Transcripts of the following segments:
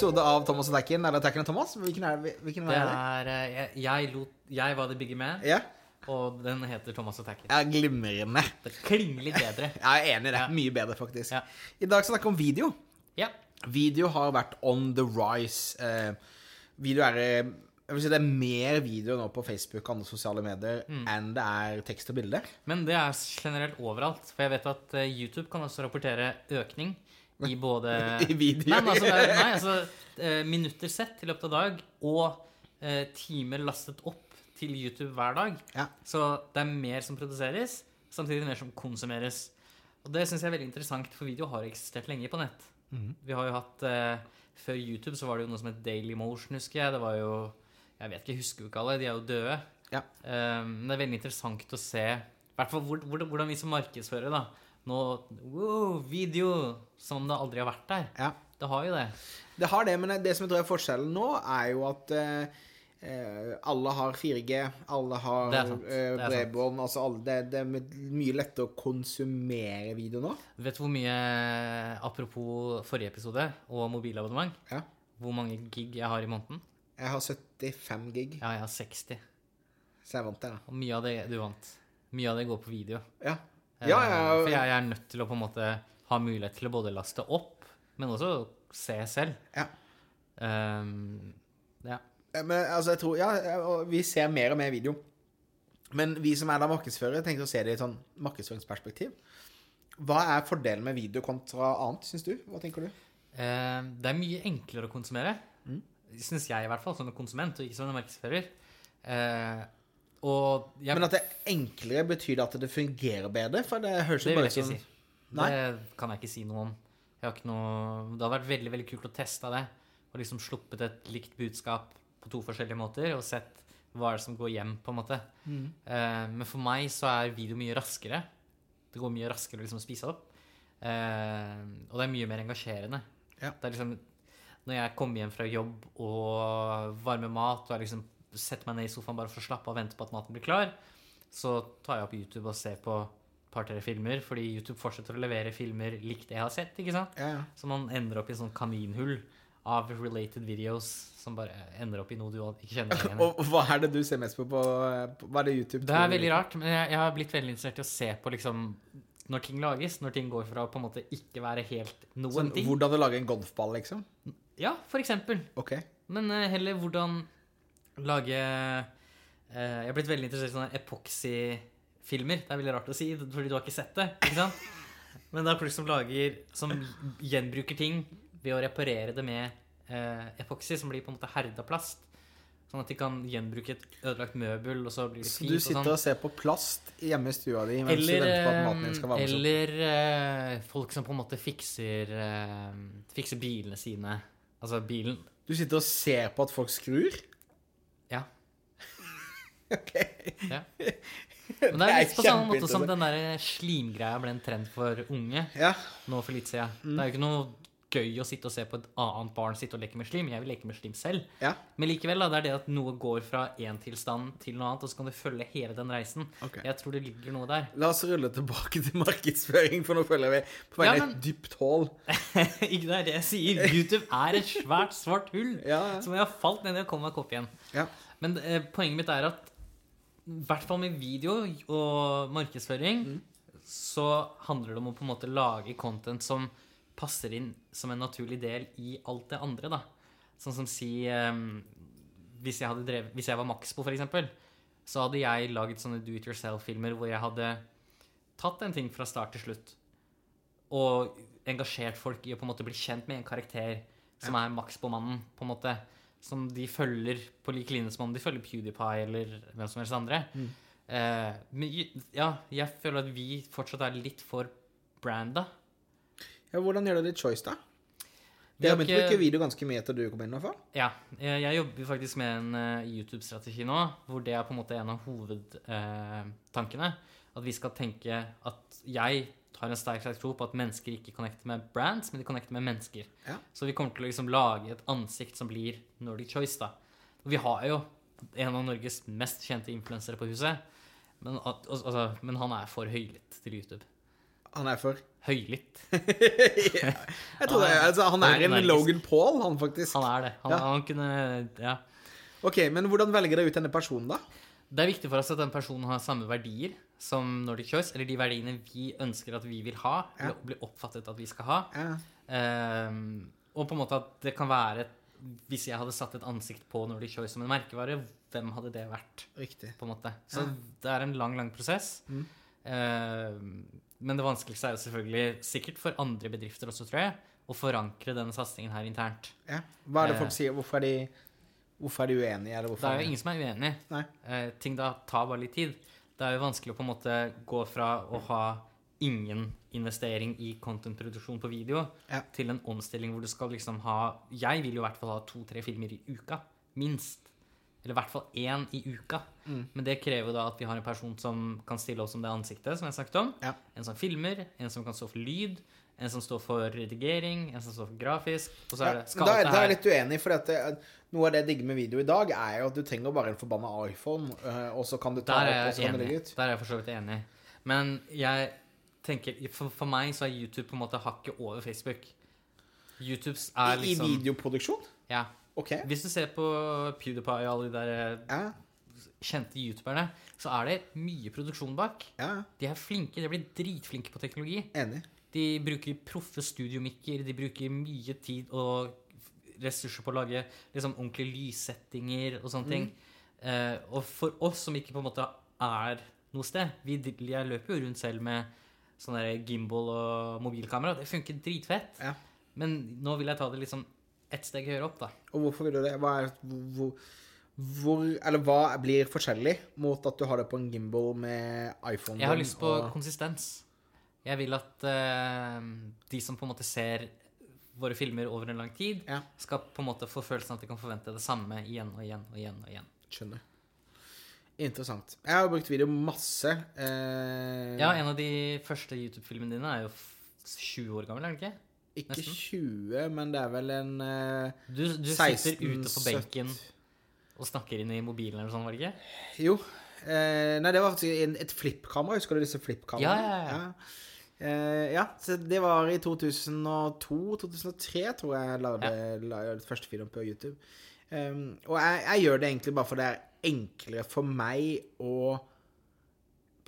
episode av Thomas og Tekken. Eller Tekken og Thomas? Hvilken er det? Hvilken Det er det? eh, Jeg, jeg, lot, jeg var the bigger man, Yeah. og den heter Thomas og Tacker. er glimrende. Det klinger litt bedre. Jeg er enig i det. Ja. Mye bedre, faktisk. Ja. I dag skal vi snakke om video. Ja. Video har vært on the rise. Eh, video er eh, jeg vil si Det er mer video nå på Facebook og andre sosiale medier Mm. enn det er tekst og bilder. Men det er generelt overalt. For jeg vet at eh, YouTube kan også rapportere økning i både I videoer? Nei, men altså, det er, nei, altså eh, minutter sett i løpet av dag og eh, timer lastet opp til YouTube hver dag. Ja. Så det er mer som produseres, samtidig mer som konsumeres. Og det syns jeg er veldig interessant, for video har eksistert lenge på nett. Mm. Vi har jo hatt eh, Før YouTube så var det jo noe som het Daily Motion, husker jeg. Det var jo Jeg vet ikke, jeg husker jo ikke alle. De er jo døde. Ja. Um, men det er veldig interessant å se i hvert fall hvordan vi som markedsfører da nå wow, video som det aldri har vært der. Ja. Det har jo det. Det har det, men det som jeg tror er forskjellen nå, er jo at eh, eh, alle har 4G, alle har eh, bredbånd altså alle, det, det er mye lettere å konsumere video nå. Vet du hvor mye Apropos forrige episode og mobilabonnement. Ja. Hvor mange gig jeg har i måneden? Jeg har 75 gig, Ja, jeg har 60. så jeg vant det. da. Og mye av det du vant. Mye av det går på video. Ja. Eh, Ja, ja, For jeg, er nødt til å på en måte ha mulighet til å både laste opp, men også se selv. ja. Um, ja. Eh, Men altså, jeg tror Ja, vi ser mer og mer video. Men vi som er da markedsførere, tenkte å se det i et sånn markedsføringsperspektiv. Hva er fordelen med video kontra annet, syns du? Hva tenker du? Ehm, det er mye enklere å konsumere. Mm. Syns jeg, i hvert fall, som en konsument, og ikke som en markedsfører. Eh, og jeg, Men at det er enklere, betyr det at det fungerer bedre? For det høres jo bare ikke som si. Det kan jeg ikke si noe om. Noe, det hadde vært veldig veldig kult å teste det. Og liksom sluppet et likt budskap på to forskjellige måter og sett hva er det som går hjem, på en måte. Mm. Eh, men for meg så er video mye raskere. Det går mye raskere å liksom spise opp. Eh, og det er mye mer engasjerende. Ja. Det er liksom Når jeg kommer hjem fra jobb og varmer mat, og er liksom setter meg ned i sofaen bare for å slappe av og vente på at maten blir klar, så tar jeg opp YouTube og ser på et par-tre filmer, fordi YouTube fortsetter å levere filmer likt det jeg har sett. ikke sant? Ja, ja. Så man ender opp i en sånn kaninhull av related videos som bare ender opp i noe du ikke kjenner igjen. Og hva er det du ser mest på på, på Hva er det YouTube Det er veldig rart, men jeg, jeg har blitt veldig interessert i å se på liksom når ting lages, når ting går fra å på en måte ikke være helt noen Sånn, ting. hvordan du lager en golfball, liksom? Ja, for eksempel. OK. Men uh, heller hvordan lage eh, Jeg har blitt veldig interessert i sånne epoxy-filmer. Det er veldig rart å si, fordi du har ikke sett det. ikke sant? Men det er folk som lager Som gjenbruker ting ved å reparere det med eh, epoxy, som blir på en måte herda plast. Sånn at de kan gjenbruke et ødelagt møbel, og så blir det Så du du og sitter sånn. og ser på plast hjemme i stua di mens Eller, du venter på at maten din skal eh, varmes opp? eller eh, folk som på en måte fikser, eh, fikser bilene sine. Altså bilen Du sitter og ser på at folk skrur? Ja. OK. ja. Men det er litt på samme måte som den der slimgreia ble en trend for unge Ja. nå for litt siden. Mm. Det er jo ikke noe gøy å sitte og se på et annet barn sitte og leke med slim. Jeg vil leke med slim selv. ja. Men likevel, da, det er det at noe går fra én tilstand til noe annet, og så kan du følge hele den reisen. Okay. Jeg tror det ligger noe der. La oss rulle tilbake til markedsføring, for nå føler vi på vei Ja, men- et dypt hull. ikke det er det jeg sier. YouTube er et svært, svart hull Ja, ja. som jeg har falt ned i og kommet meg opp igjen. Ja. Men eh, poenget mitt er at i hvert fall med video og markedsføring, så handler det om å på en måte lage content som passer inn som en naturlig del i alt det andre, da. Sånn som si um, hvis, jeg hadde drevet, hvis jeg var Maxbo, for eksempel, så hadde jeg laget sånne do it yourself-filmer hvor jeg hadde tatt en ting fra start til slutt og engasjert folk i å på en måte bli kjent med en karakter som er Maxbo-mannen, på en måte. Som de følger på lik linje som om de følger PewDiePie eller hvem som helst andre. Eh, men ja, jeg føler at vi fortsatt er litt for branda. Ja. Hvordan gjør ditt choice, da? Vi Vi har har begynt å ikke- bruke video ganske mye etter du kom inn, i hvert fall. Ja, jeg, jobber faktisk med en eh, YouTube-strategi nå, hvor det er på en måte en av hovedtankene. at vi skal tenke at jeg har en sterk sterk tro på at mennesker ikke connecter med brands, men de connecter med mennesker. Ja. Så vi kommer til å liksom lage et ansikt som blir Nordic Choice. da. Og vi har jo en av Norges mest kjente influensere på huset, men, altså, men han er for høylytt til YouTube. Han er for Høylytt. Jeg tror det, altså, Han er en Logan Paul, han faktisk. Han er det. Han, Ja. han kunne Ja. Ok, Men hvordan velger dere ut denne personen, da? Det er viktig for oss at den personen har samme verdier som Nordic Choice, eller de verdiene vi ønsker at vi vil ha, Ja. eller blir oppfattet at vi skal ha. Ja. Um, og på en måte at det kan være Hvis jeg hadde satt et ansikt på Nordic Choice som en merkevare, hvem hadde det vært? Riktig. på en måte. Så det er en lang, lang prosess. Mm. Ehm, men det vanskeligste er jo selvfølgelig, sikkert for andre bedrifter også, tror jeg, å forankre denne satsingen her internt. Ja. Hva er det Eh. folk sier? Hvorfor er de, hvorfor er de uenige? Eller Det er jo ingen som er uenig. Eh, ting da tar bare litt tid. Det er jo vanskelig å på en måte gå fra å ha ingen investering i contentproduksjon på video Ja. til en omstilling hvor du skal liksom ha Jeg vil jo i hvert fall ha to-tre filmer i uka. Minst. Eller i hvert fall én i uka. Mm. Men det krever da at vi har en person som kan stille oss som det ansiktet, som jeg snakket om. Ja. En som filmer, en som kan stå for lyd, en som står for redigering, en som står for grafisk. Og så Ja, er det skal da, alt da er jeg litt uenig, for det, noe av det jeg digger med video i dag, er jo at du trenger bare en forbanna iPhone, øh, og så kan du ta opp, er og så kan du legge ut. Der er jeg for så vidt enig. Men jeg tenker For, for meg så er YouTube på en måte hakket over Facebook. YouTubes er liksom I videoproduksjon? Ja. Ok. Hvis du ser på PewDiePie og alle de der Ja, kjente youtuberne, så er det mye produksjon bak. ja, De er flinke. De blir dritflinke på teknologi. enig. De bruker proffe studiomikker, de bruker mye tid og ressurser på å lage liksom ordentlige lyssettinger og sånne ting. Eh, og for oss som ikke på en måte er noe sted vi, Jeg løper jo rundt selv med sånn gimbal og mobilkamera. Det funker dritfett. Ja. Men nå vil jeg ta det liksom ett steg høyere opp, da. Og hvorfor vil du det? Hva, er, hvor, hvor, eller hva blir forskjellig mot at du har det på en gimbal med iPhone? Jeg har lyst på og, konsistens. Jeg vil at uh, de som på en måte ser våre filmer over en lang tid, Ja. skal på en måte få følelsen at de kan forvente det samme igjen og igjen og igjen. og igjen. Skjønner. Interessant. Jeg har brukt video masse. Eh, Ja, en av de første YouTube-filmene dine er jo f- 20 år gammel, er den ikke? Ikke nesten. 20, men det er vel en eh, Du, du 16, sitter ute på 17. benken og snakker inn i mobilen eller sånn, var det ikke? Jo. Eh, nei, det var faktisk en, et flippkamera. Husker du disse flippkameraene? Ja, ja, ja. Ja, så det var i 2002-2003, tror jeg jeg lagde, la lagde første film på YouTube. Um, og jeg, jeg gjør det egentlig bare for det er enklere for meg å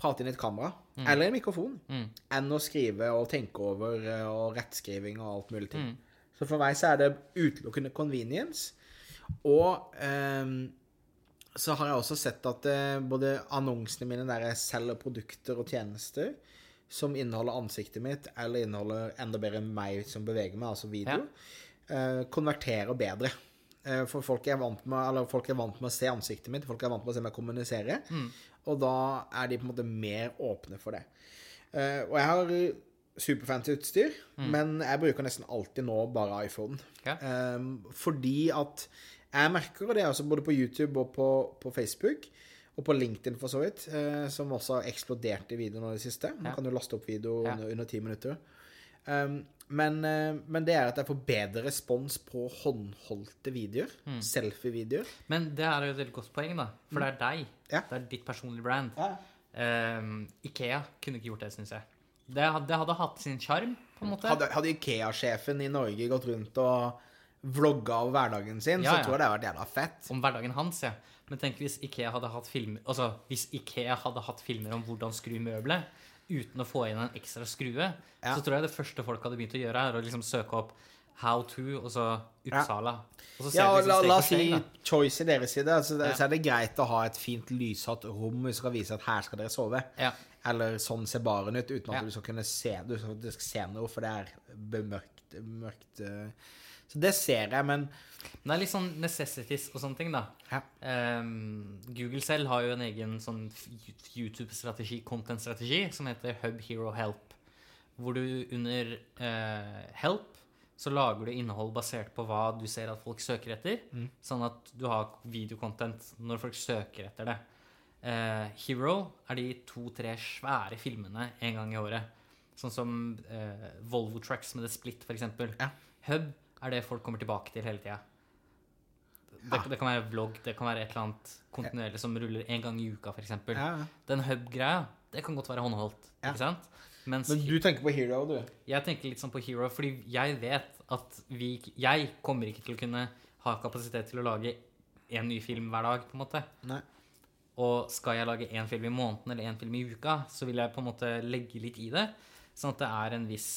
prate inn i et kamera, eller en mikrofon, Mm. enn å skrive og tenke over eh, og rettskriving og alt mulig ting. Mm. Så for meg så er det utelukkende convenience. Og um, så har jeg også sett at uh, både annonsene mine der jeg selger produkter og tjenester som inneholder ansiktet mitt, eller inneholder enda bedre meg som beveger meg, altså video, eh, konverterer bedre. Eh, for folk er, vant med, eller folk er vant med å se ansiktet mitt, folk er vant med å se meg kommunisere, og da er de på en måte mer åpne for det. Eh, og jeg har superfancy utstyr, men jeg bruker nesten alltid nå bare iPhone. Ja. Um, fordi at jeg merker og det, er også både på YouTube og på, på Facebook, og på LinkedIn for så vidt, eh, som også har eksplodert i videoene nå i det siste. Man Ja. kan jo laste opp video Ja. under, ti 10 minutter. Um, men, eh, men det er at jeg får bedre respons på håndholdte videoer. Mm. Selfie-videoer. Men det er jo et veldig godt poeng, da. For det er deg. Mm. Ja. Det er ditt personlige brand. Ehm, Ikea kunne ikke gjort det, syns jeg. Det hadde, det hadde hatt sin sjarm, på en måte. Hadde, hadde Ikea-sjefen i Norge gått rundt og vlogga av hverdagen sin, Ja, så ja. tror jeg det hadde vært jævla fett. Om hverdagen hans, ja. Men tenk hvis Ikea hadde hatt filmer Altså, hvis Ikea hadde hatt filmer om hvordan skru møbelet uten å få inn en ekstra skrue, Ja. så tror jeg det første folk hadde begynt å gjøre, er å liksom søke opp How to, og så Uppsala. Og så Ja, og liksom la, la oss si choice i deres side. Altså, Ja. Så er det greit å ha et fint lyshatt rom hvis du skal vise at her skal dere sove. Ja. Eller sånn ser baren ut, uten at du skal kunne se, du skal se noe, for det er bemørkt. mørkt. eh. Så det ser jeg, men Men det er litt sånn necessities og sånne ting, da. ja. Um, Google selv har jo en egen sånn YouTube-strategi, content-strategi, som heter Hub Hero Help. Hvor du under uh, Help så lager du innhold basert på hva du ser at folk søker etter. Sånn at du har videokontent når folk søker etter det. Uh, Hero er de to-tre svære filmene en gang i året. Sånn som uh, Volvo Trucks med The Split, f.eks. Ja. Hub er det folk kommer tilbake til hele tida. Det, det kan være vlogg, det kan være et eller annet kontinuerlig som ruller en gang i uka, f.eks. Ja. Den hub-greia, det kan godt være håndholdt. Ja. ikke sant? Mens Men du tenker på Hero, du. jeg tenker litt sånn på Hero, fordi jeg vet at vi Jeg kommer ikke til å kunne ha kapasitet til å lage en ny film hver dag, på en måte. Nei. Og skal jeg lage én film i måneden eller én film i uka, så vil jeg på en måte legge litt i det. Sånn at det er en viss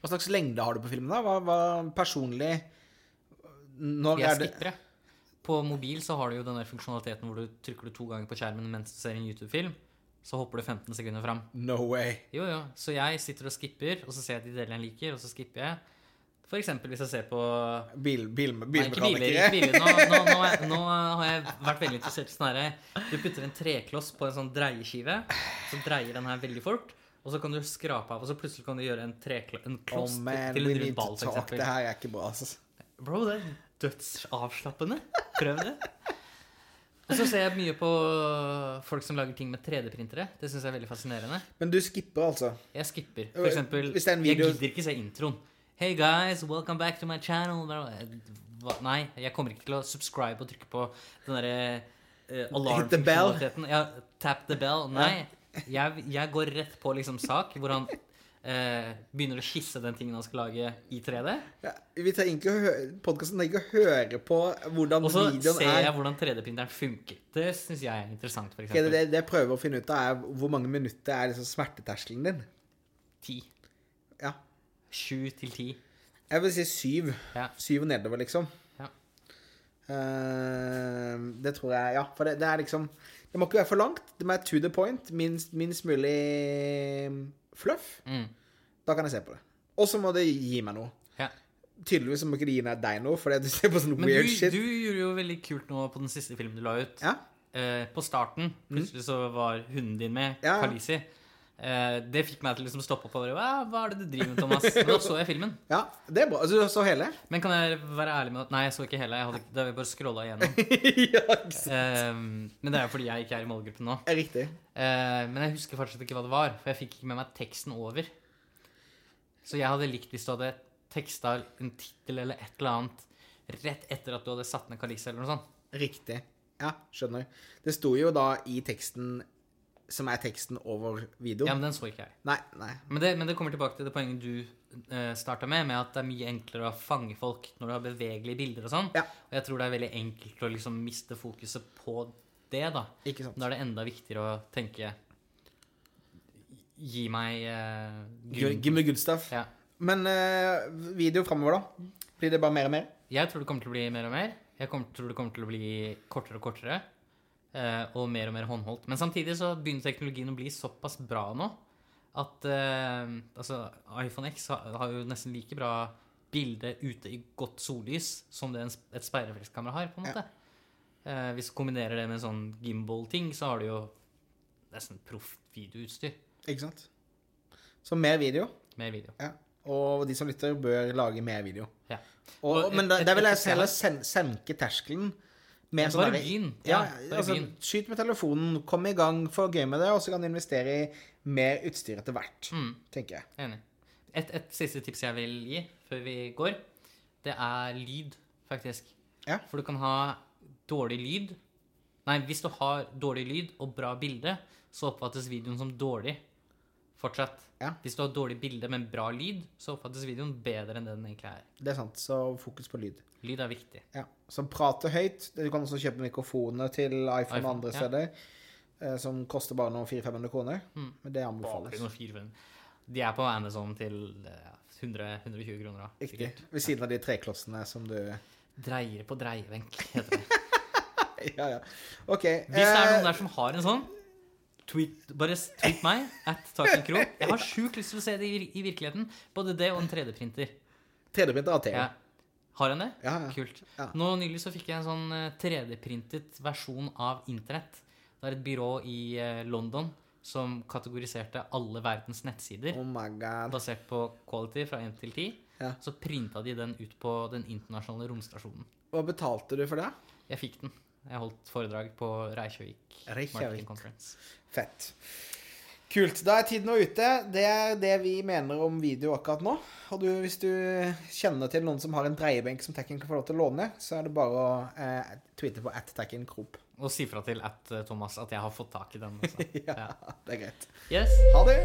Hva slags lengde har du på filmen, da? Hva, hva personlig Når Jeg er det skipper, jeg. På mobil så har du jo den der funksjonaliteten hvor du trykker du to ganger på skjermen mens du ser en YouTube-film. Så hopper du 15 sekunder fram. No way. Jo, jo. Så jeg sitter og skipper, og så ser jeg de delene jeg liker, og så skipper jeg. Eksempel hvis jeg ser på Bil, bil, Nei, ikke biler. bilmekanikere. Biler. Nå, nå, nå, nå har jeg vært veldig interessert i sånn herre Du putter en trekloss på en sånn dreieskive, så dreier den her veldig fort. Og så kan du skrape av, og så plutselig kan du gjøre en, treklo en Oh kloss til- man, til en rund ball, for talk. Det eksempel. her er ikke bra, altså. Bro, det er dødsavslappende. Prøv det. Og så ser jeg mye på folk som lager ting med 3D-printere. Det syns jeg er veldig fascinerende. Men du skipper, altså? Jeg skipper. For eksempel, video- jeg gidder ikke se introen. Hey guys, welcome back to my channel. Hva- Nei, jeg kommer ikke til å subscribe og trykke på den derre uh, Hit alarmfunksjonaliteten. Ja, tap the bell. Nei. Jeg, jeg går rett på liksom sak hvor han eh, begynner å skisse den tingen han skal lage i 3D. Ja, vi trenger ikke å høre Podkasten trenger ikke å høre på hvordan Og så ser er. jeg hvordan 3D-printeren funker. Det syns jeg er interessant, for okay, det, det, det jeg prøver å finne ut av, er hvor mange minutter er liksom smerteterskelen din. Ti. Ja. Sju til ti. Jeg vil si syv. Ja. Syv og nedover, liksom. Ja. Uh, det tror jeg Ja, for det, det er liksom Det må ikke være for langt. Det må være to the point. Minst, minst mulig fluff. Mm. Da kan jeg se på det. Og så må det gi meg noe. Ja. Tydeligvis må ikke det gi deg noe, fordi du ser på sånn Men weird du, shit. du gjorde jo veldig kult nå på den siste filmen du la ut. Ja. Eh, på starten plutselig så var hunden din med, Ja. Kalisi. Eh, det fikk meg til å liksom stoppe opp og bare Hva, hva er det du driver med, Thomas? Men da så jeg filmen. ja, det er bra. Altså, du så hele? Men kan jeg være ærlig med at Nei, jeg så ikke hele. Jeg hadde, da har vi bare scrolla igjennom. ja, ikke sant. Eh, men det er jo fordi jeg ikke er i målgruppen nå. Riktig. Eh, men jeg husker fortsatt ikke hva det var, for jeg fikk ikke med meg teksten over. Så jeg hadde likt hvis du hadde teksta en tittel eller et eller annet rett etter at du hadde satt ned Kalisa eller noe sånt. Riktig. Ja, skjønner. Det sto jo da i teksten som er teksten over video. Ja, men den så ikke jeg. Nei, nei. Men det, men det kommer tilbake til det poenget du uh, starta med, med at det er mye enklere å fange folk når du har bevegelige bilder og sånn. Ja. Og jeg tror det er veldig enkelt å liksom miste fokuset på det, da. Ikke sant. Da er det enda viktigere å tenke Gi meg uh, Give give me good stuff. Ja. Men uh, video framover, da? Blir det bare mer og mer? Jeg tror det kommer til å bli mer og mer. Jeg kommer, tror det kommer til å bli kortere og kortere. Eh, og mer og mer håndholdt. Men samtidig så begynner teknologien å bli såpass bra nå at eh, altså, iPhone X har, har jo nesten like bra bilde ute i godt sollys som det en, et speilreflekskamera har. på en måte. Eh, hvis du kombinerer det med en sånn gimbal-ting, så har du jo nesten proft videoutstyr. Ikke sant? Så mer video. Mer video. Ja. Og de som lytter, bør lage mer video. Ja. Og, Og men da, vil jeg heller sen, senke terskelen. Med sånn Bare begynn. Ja, Ja, altså, skyt med telefonen, kom i gang, få gøy med det, og så kan du investere i mer utstyr etter hvert, Mm. tenker jeg. Enig. Et, et siste tips jeg vil gi før vi går, det er lyd, faktisk. Ja. For du kan ha dårlig lyd Nei, hvis du har dårlig lyd og bra bilde, så oppfattes videoen som dårlig fortsatt. Ja. Hvis du har dårlig bilde, men bra lyd, så oppfattes videoen bedre enn det den egentlig er. Det er sant, så fokus på lyd. Lyd er viktig. Ja. Så prate høyt. Du kan også kjøpe mikrofoner til iPhone, iPhone, og andre ja. steder, eh, som koster bare noen 400-500 kroner. Mm. Men det Bare anbefales. noen fire, fem. De er på Amazon til eh, 100, 120 kroner. da, Riktig. sikkert. Ved siden av de treklossene som du Dreier på dreiebenk, heter det. Ja, ja. OK. Hvis det er eh, noen der som har en sånn, tweet, bare tweet meg at Takenkro. Jeg har sjukt lyst til å se det i, i virkeligheten. Både det og en 3D-printer. 3D-printer av TV. Ja. Har han det? Ja, ja. Kult. Nå nylig så fikk jeg en sånn eh, 3D-printet versjon av internett. Det er et byrå i eh, London som kategoriserte alle verdens nettsider Oh my god. basert på quality fra 1 til 10. Ja. Så printa de den ut på den internasjonale romstasjonen. Hva betalte du for det? Jeg fikk den. Jeg holdt foredrag på Reykjavik Reykjavik. Marketing Conference. Fett. Kult. Da er tiden ute. Det er det vi mener om video akkurat nå. Og du, hvis du kjenner til noen som har en dreiebenk som Tekken kan få lov til å låne, så er det bare å eh, tweete på at Tekken Krop. Og si fra til at eh, Thomas at jeg har fått tak i den. Ja, Ja. det er greit. Yes. Ha det!